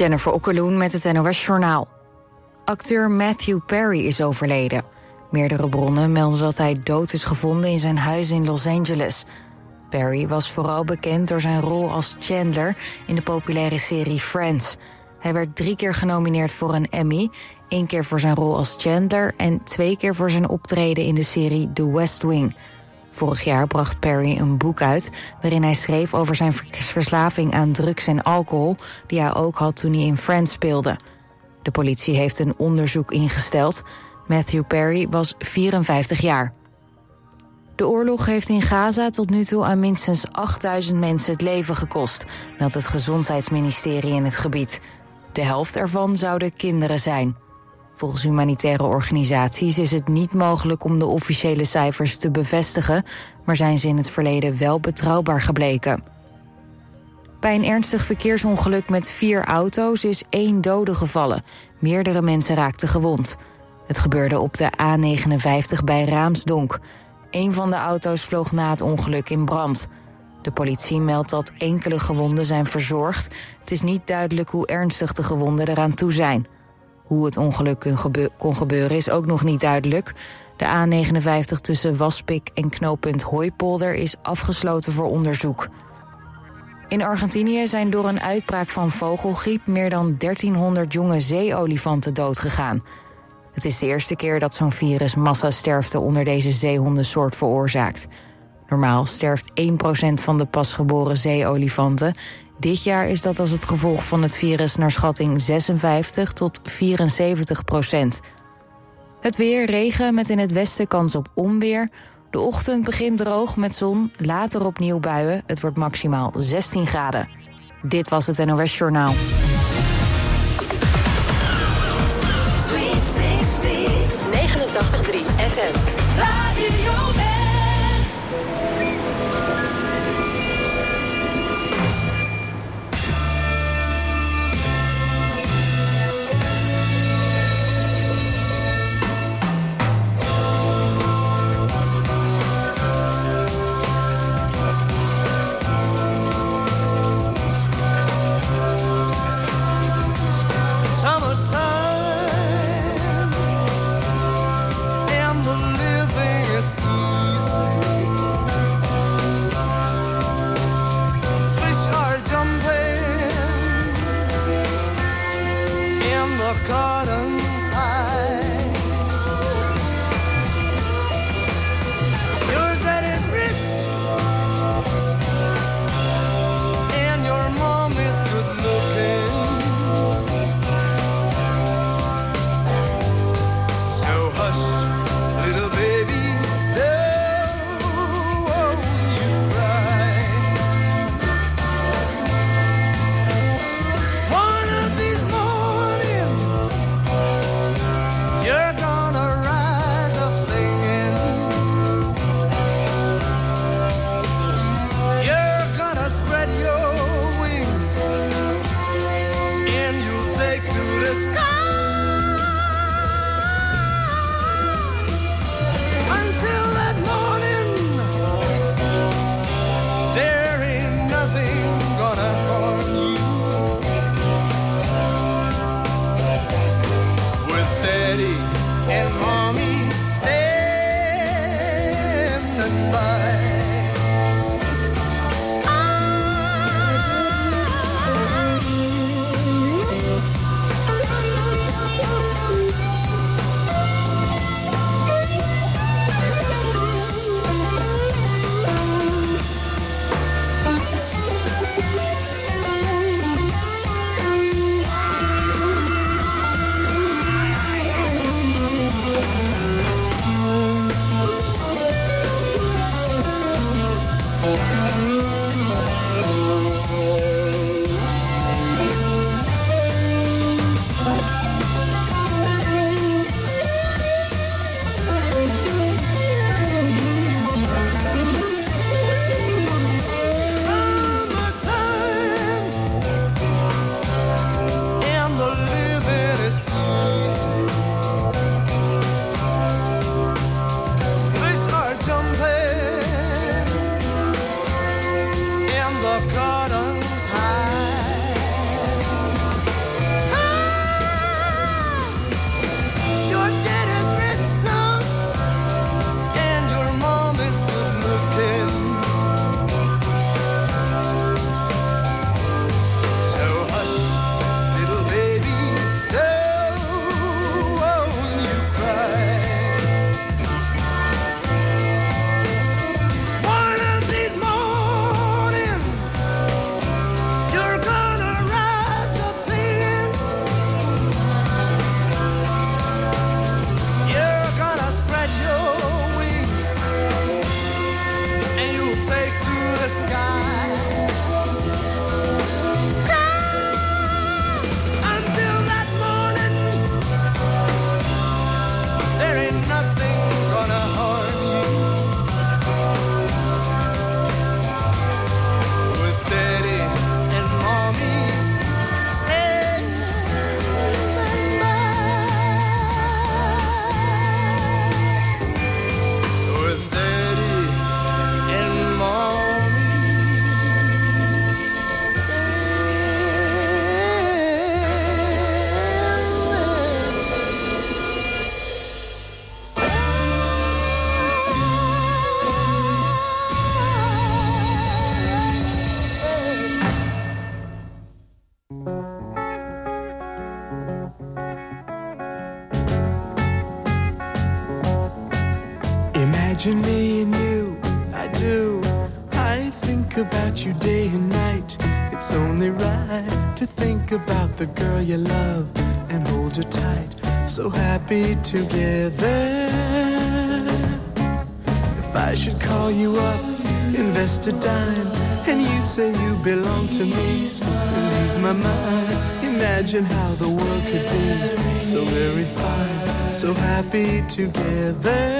Jennifer Okkeloen met het NOS Journaal. Acteur Matthew Perry is overleden. Meerdere bronnen melden dat hij dood is gevonden in zijn huis in Los Angeles. Perry was vooral bekend door zijn rol als Chandler in de populaire serie Friends. Hij werd drie keer genomineerd voor een Emmy. één keer voor zijn rol als Chandler en twee keer voor zijn optreden in de serie The West Wing. Vorig jaar bracht Perry een boek uit waarin hij schreef over zijn verslaving aan drugs en alcohol, die hij ook had toen hij in Friends speelde. De politie heeft een onderzoek ingesteld. Matthew Perry was 54 jaar. De oorlog heeft in Gaza tot nu toe aan minstens 8000 mensen het leven gekost, meldt het Gezondheidsministerie in het gebied. De helft ervan zouden kinderen zijn. Volgens humanitaire organisaties is het niet mogelijk om de officiële cijfers te bevestigen, maar zijn ze in het verleden wel betrouwbaar gebleken. Bij een ernstig verkeersongeluk met vier auto's is één dode gevallen. Meerdere mensen raakten gewond. Het gebeurde op de A59 bij Raamsdonk. Een van de auto's vloog na het ongeluk in brand. De politie meldt dat enkele gewonden zijn verzorgd. Het is niet duidelijk hoe ernstig de gewonden eraan toe zijn. Hoe het ongeluk kon gebeuren is ook nog niet duidelijk. De A59 tussen Waspik en knooppunt Hooipolder is afgesloten voor onderzoek. In Argentinië zijn door een uitbraak van vogelgriep meer dan 1300 jonge zeeolifanten doodgegaan. Het is de eerste keer dat zo'n virus massasterfte onder deze zeehondensoort veroorzaakt. Normaal sterft 1% van de pasgeboren zeeolifanten. Dit jaar is dat als het gevolg van het virus naar schatting 56 tot 74 procent. Het weer, regen met in het westen kans op onweer. De ochtend begint droog met zon, later opnieuw buien. Het wordt maximaal 16 graden. Dit was het NOS Journaal. Sweet 60s, 89.3 FM. Radio a dime, and you say you belong to me, release my mind. Imagine how the world could be so very fine, so happy together.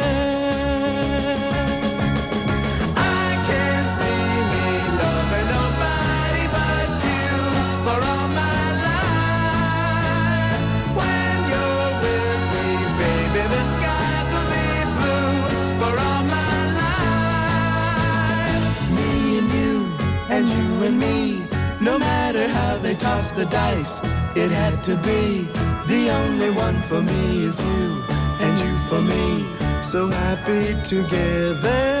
How they toss the dice, it had to be. The only one for me is you, and you for me, so happy together.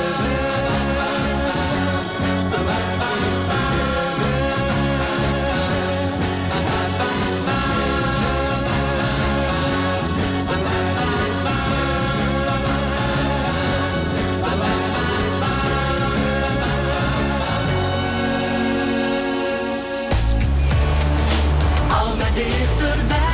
Dichterbij.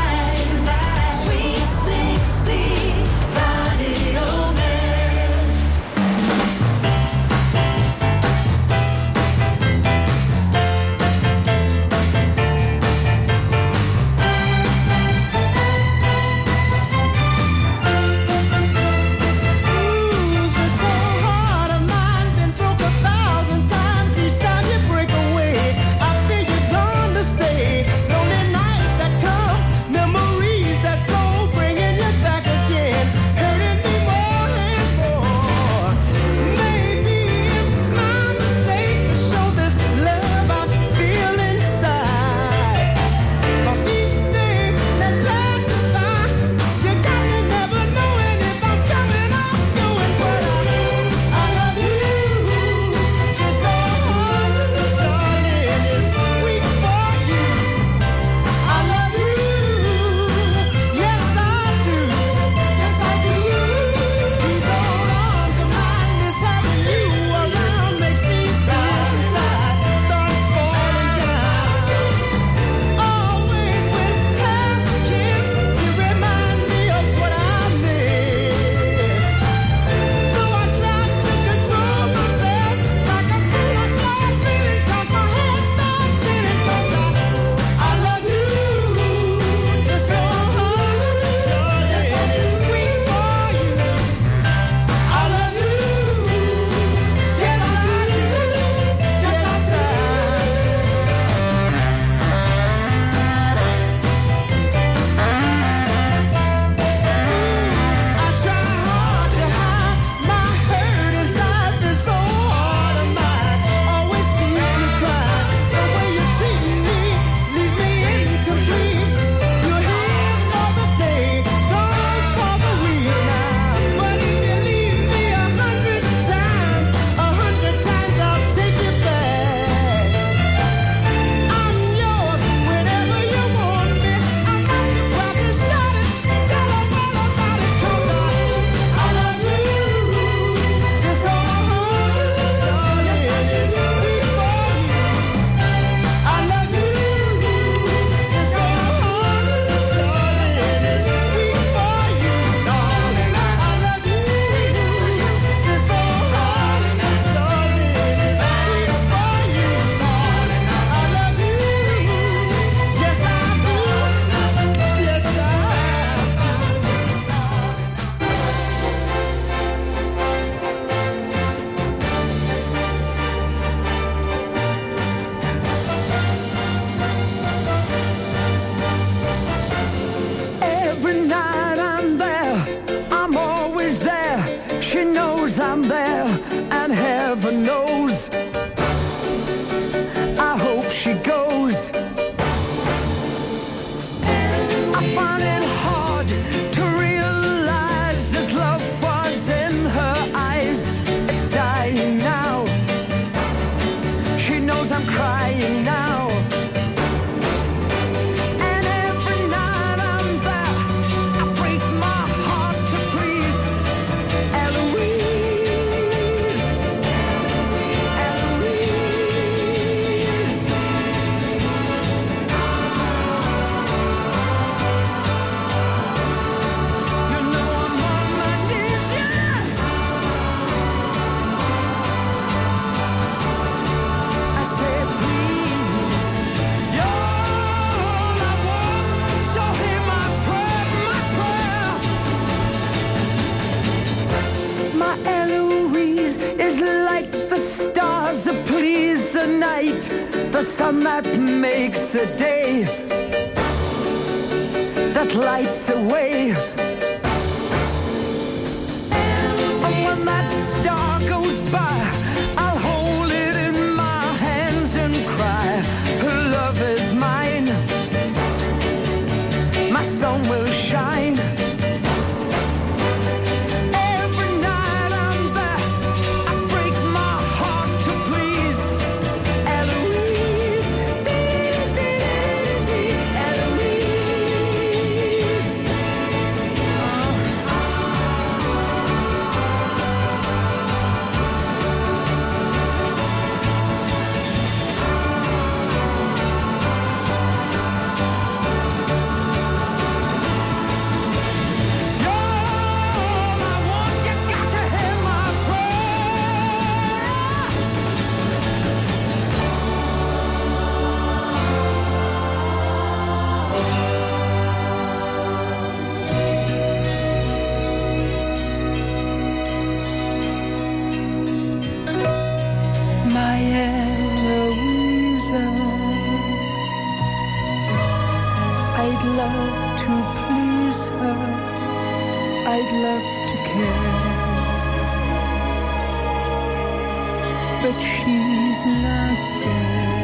but she's not there.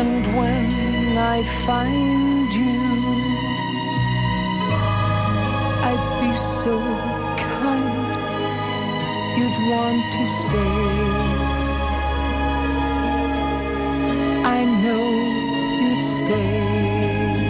And when I find you, I'd be so kind, you'd want to stay. I know you'd stay.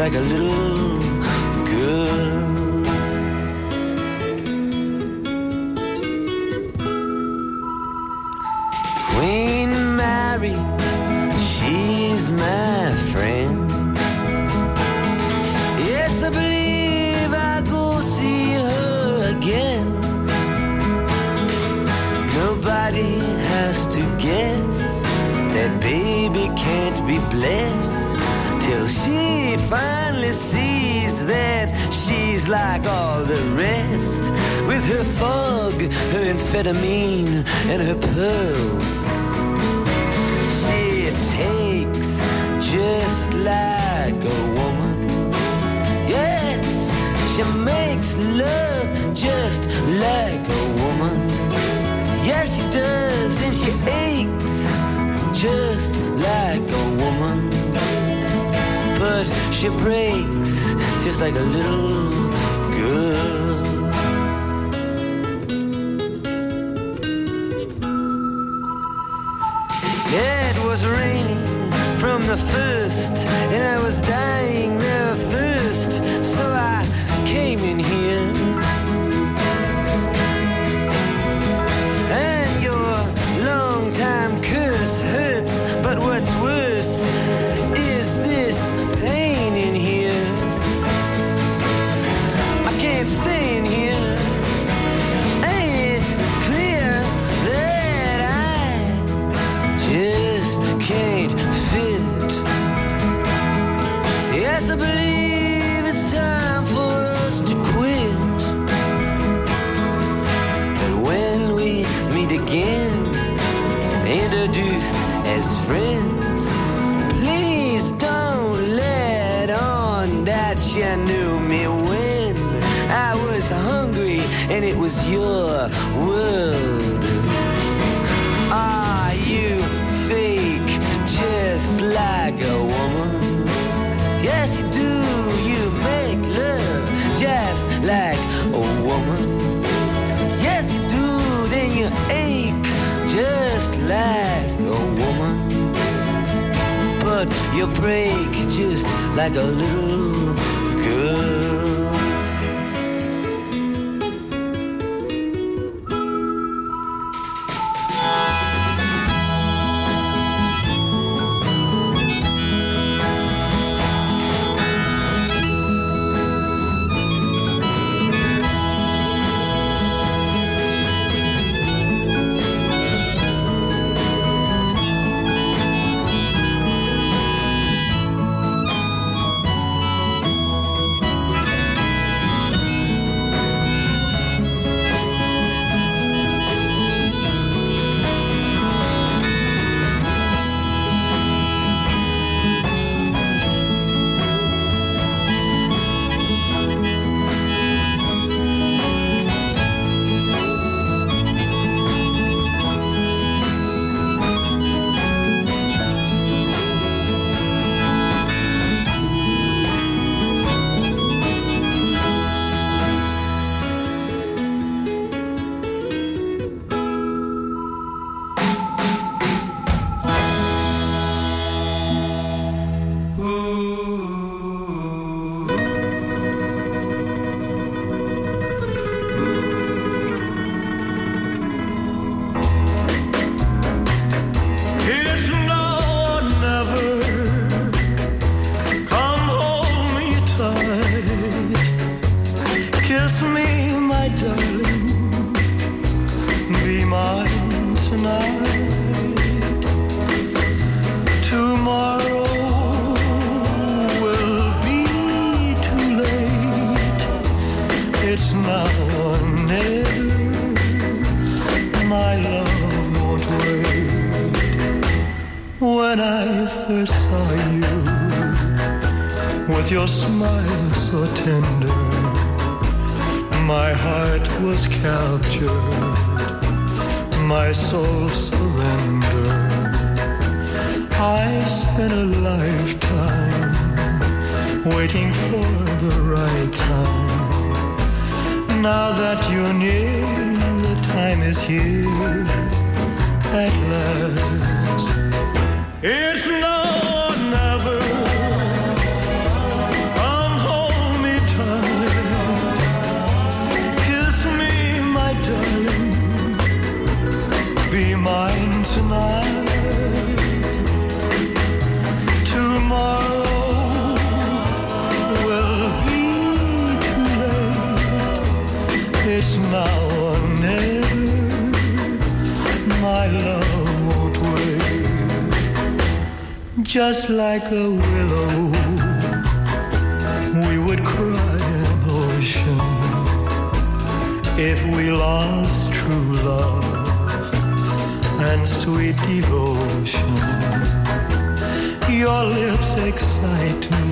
Like a little girl. Queen Mary, she's my friend. Yes, I believe I go see her again. Nobody has to guess that baby can't be blessed finally sees that she's like all the rest with her fog, her amphetamine, and her pearls. She takes just like a woman. Yes, she makes love just like a woman. Yes, she does, and she aches just like a woman. She breaks just like a little girl. It was raining from the first, and I was dying there was your world. Are you fake just like a woman? Yes, you do. You make love just like a woman. Yes, you do. Then you ache just like a woman. But you break just like a little my love won't wait. Just like a willow, we would cry an ocean if we lost true love and sweet devotion. Your lips excite me.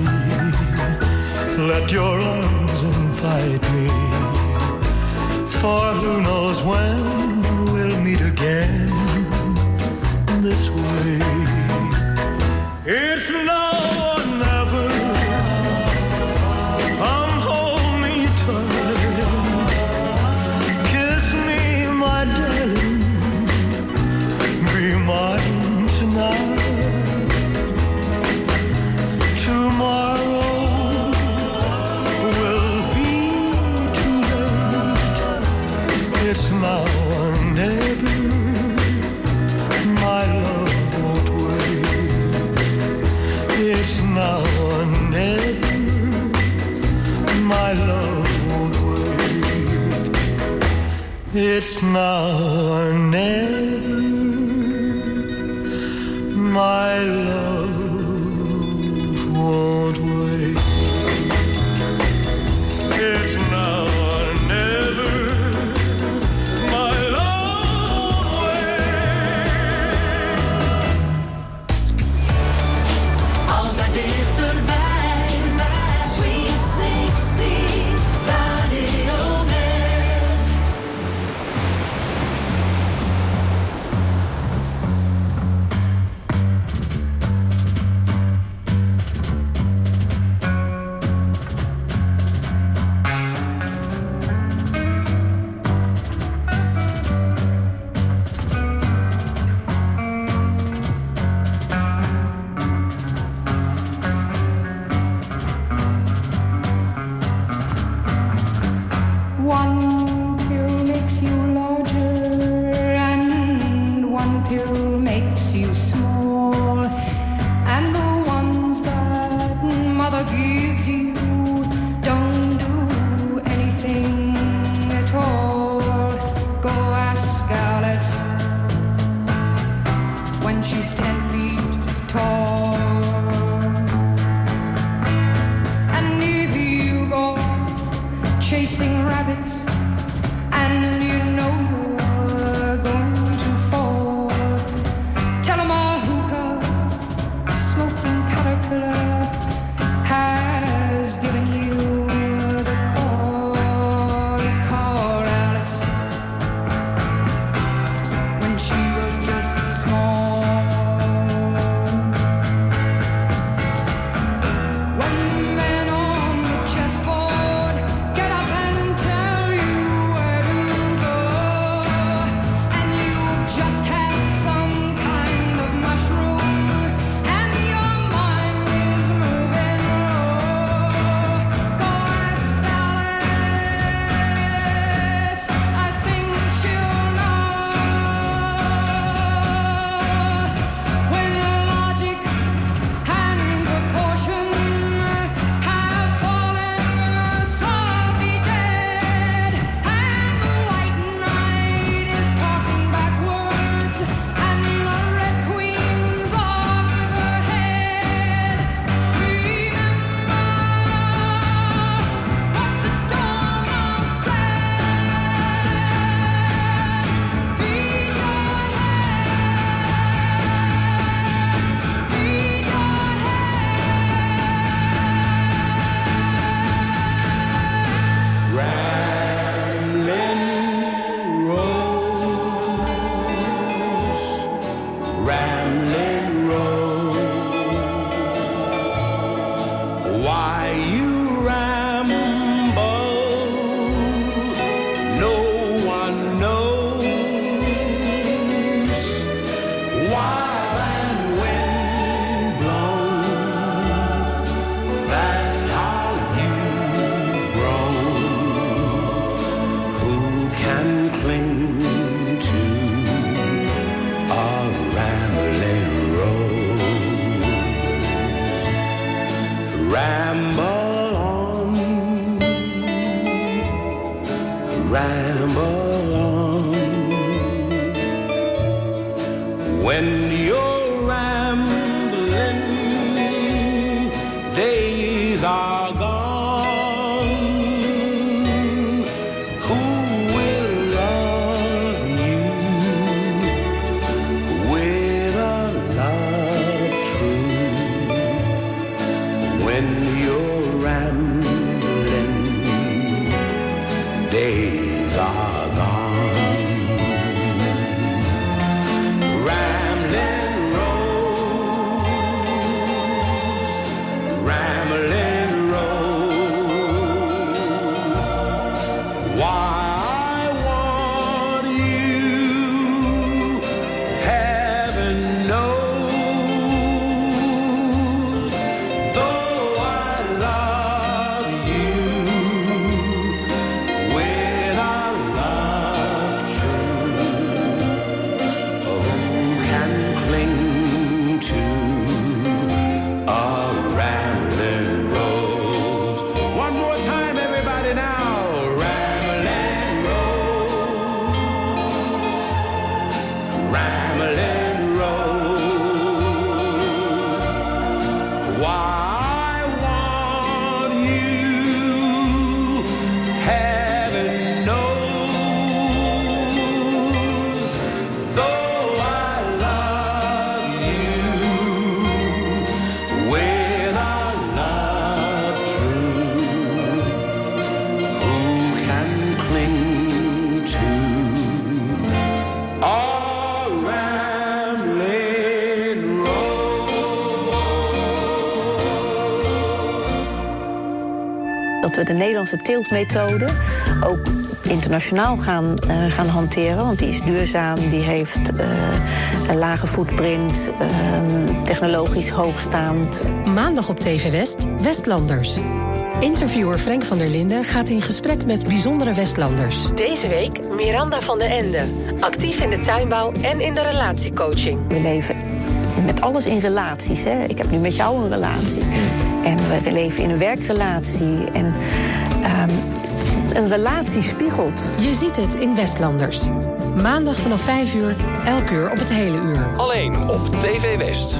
Let your arms invite me. For who knows when we'll meet again this way. It's love. It's now or never. We de Nederlandse teeltmethode ook internationaal gaan, eh, gaan hanteren. Want die is duurzaam, die heeft eh, een lage footprint, ehm, technologisch hoogstaand. Maandag op TV West, Westlanders. Interviewer Frank van der Linden gaat in gesprek met bijzondere Westlanders. Deze week Miranda van der Ende. Actief in de tuinbouw en in de relatiecoaching. We leven met alles in relaties. Hè? Ik heb nu met jou een relatie. En we leven in een werkrelatie. En ehm, een relatie spiegelt. Je ziet het in Westlanders. Maandag vanaf 5 uur, elk uur op het hele uur. Alleen op TV West.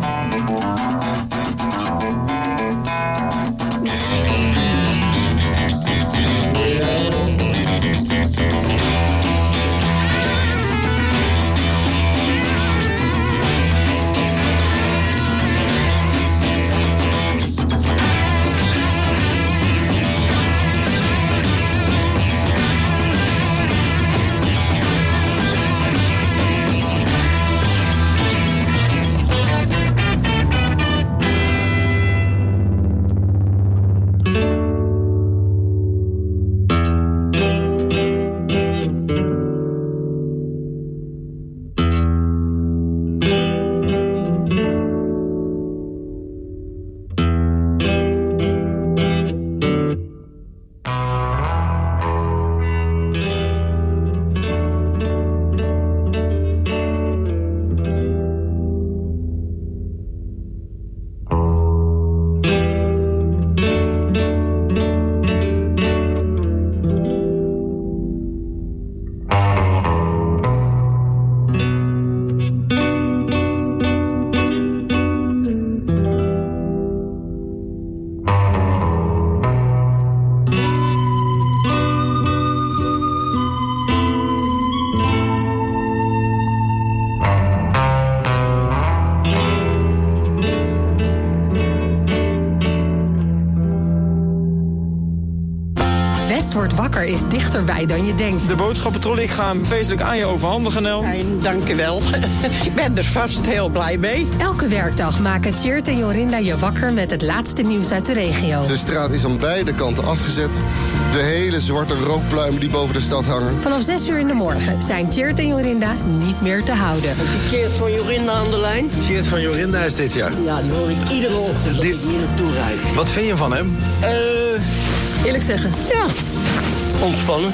Denkt. De boodschappentrolley, ik ga hem feestelijk aan je overhandigen, Nel. dank je wel. ik ben er vast heel blij mee. Elke werkdag maken Tjeerd en Jorinda je wakker met het laatste nieuws uit de regio. De straat is aan beide kanten afgezet. De hele zwarte rookpluimen die boven de stad hangen. Vanaf 6 uur in de morgen zijn Tjeerd en Jorinda niet meer te houden. Tjeerd van Jorinda aan de lijn? Tjeerd van Jorinda is dit jaar. Ja, die hoor ik iedere ochtend als ik hier naartoe rijd. Wat vind je van hem? Eh, eerlijk zeggen, ja. Ontspannen.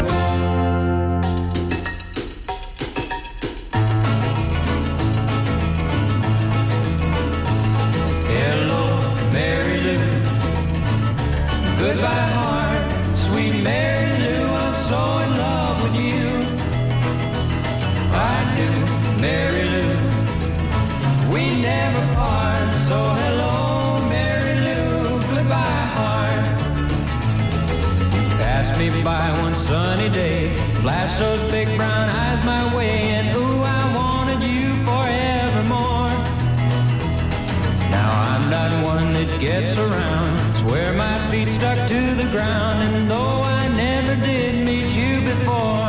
feet stuck to the ground, and though I never did meet you before,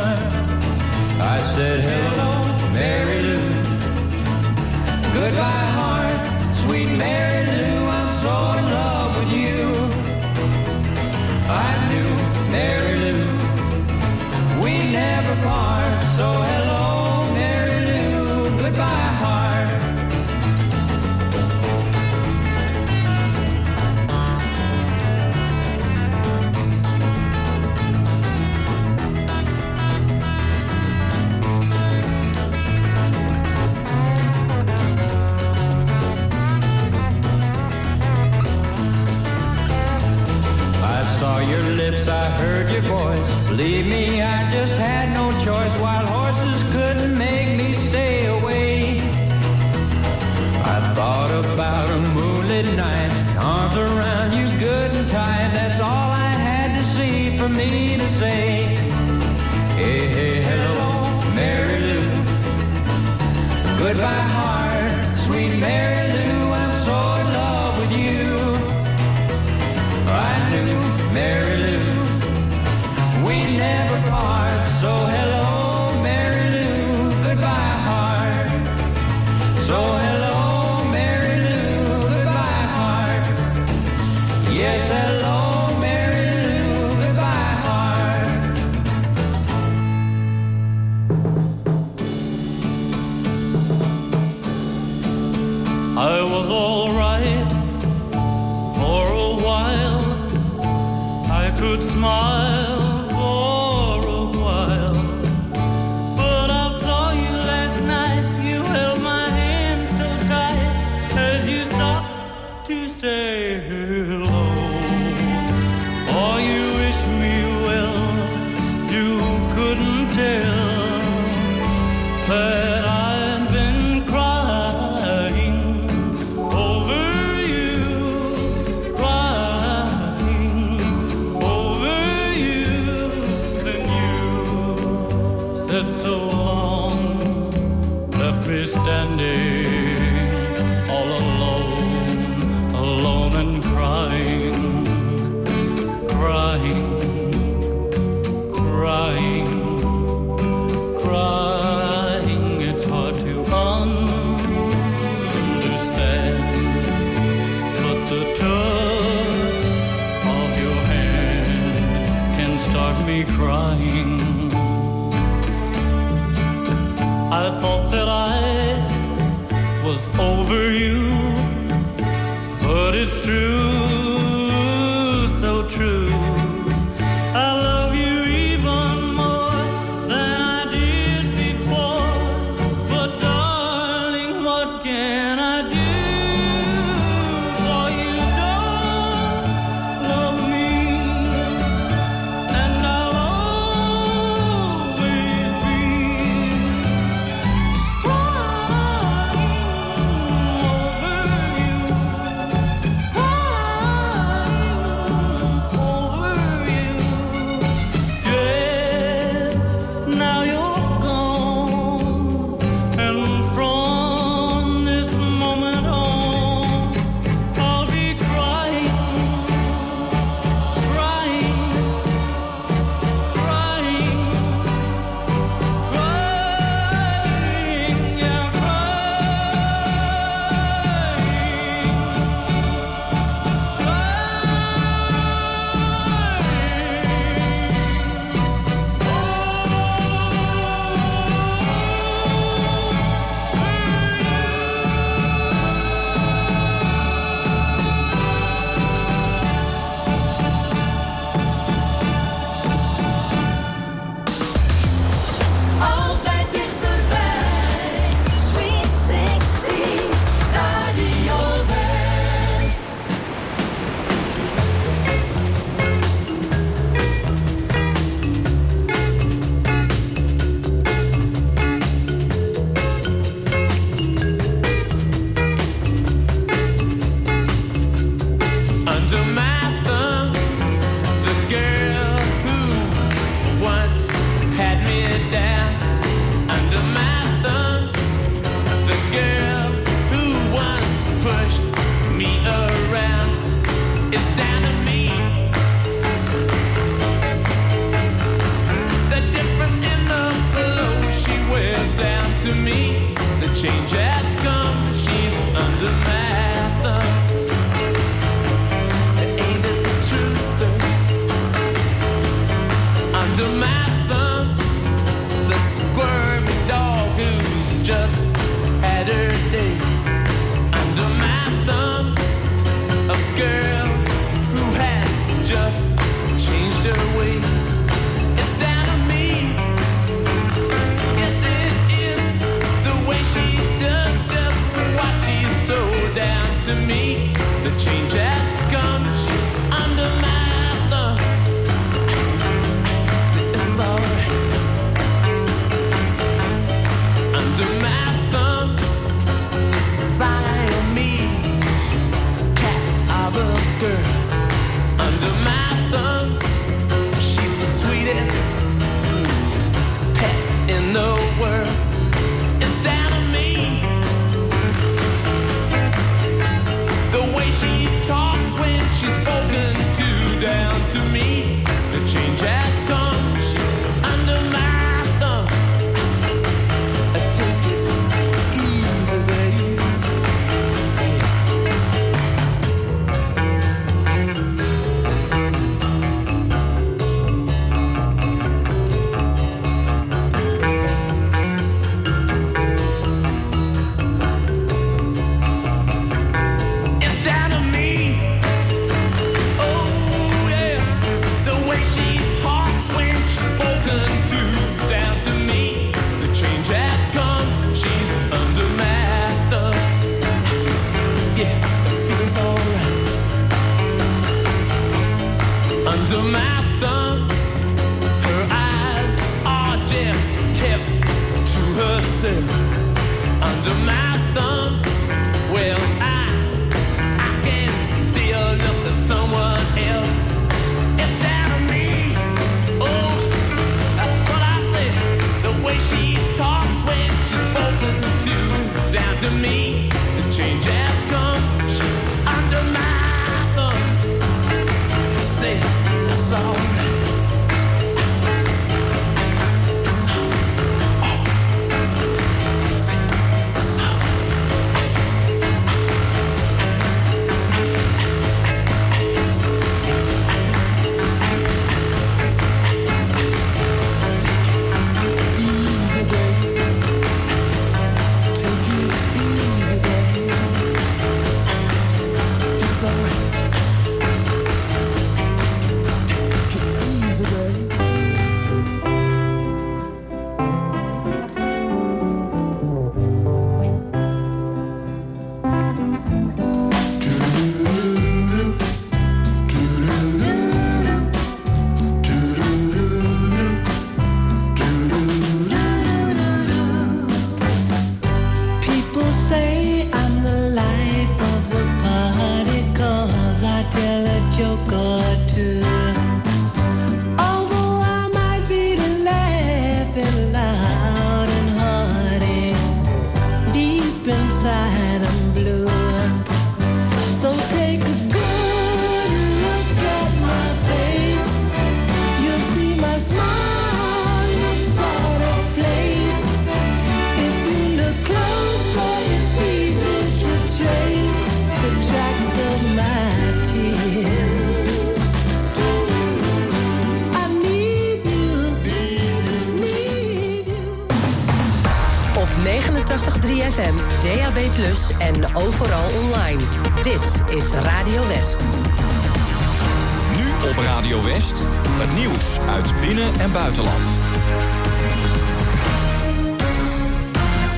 I said hello, Mary Lou. Goodbye, your voice. Believe me, I just had no choice. Wild horses couldn't make me stay away. I thought about a moonlit night, arms around you good and tight. That's all I had to see for me to say. Hey, hey, hello, Mary Lou. Goodbye, heart, sweet Mary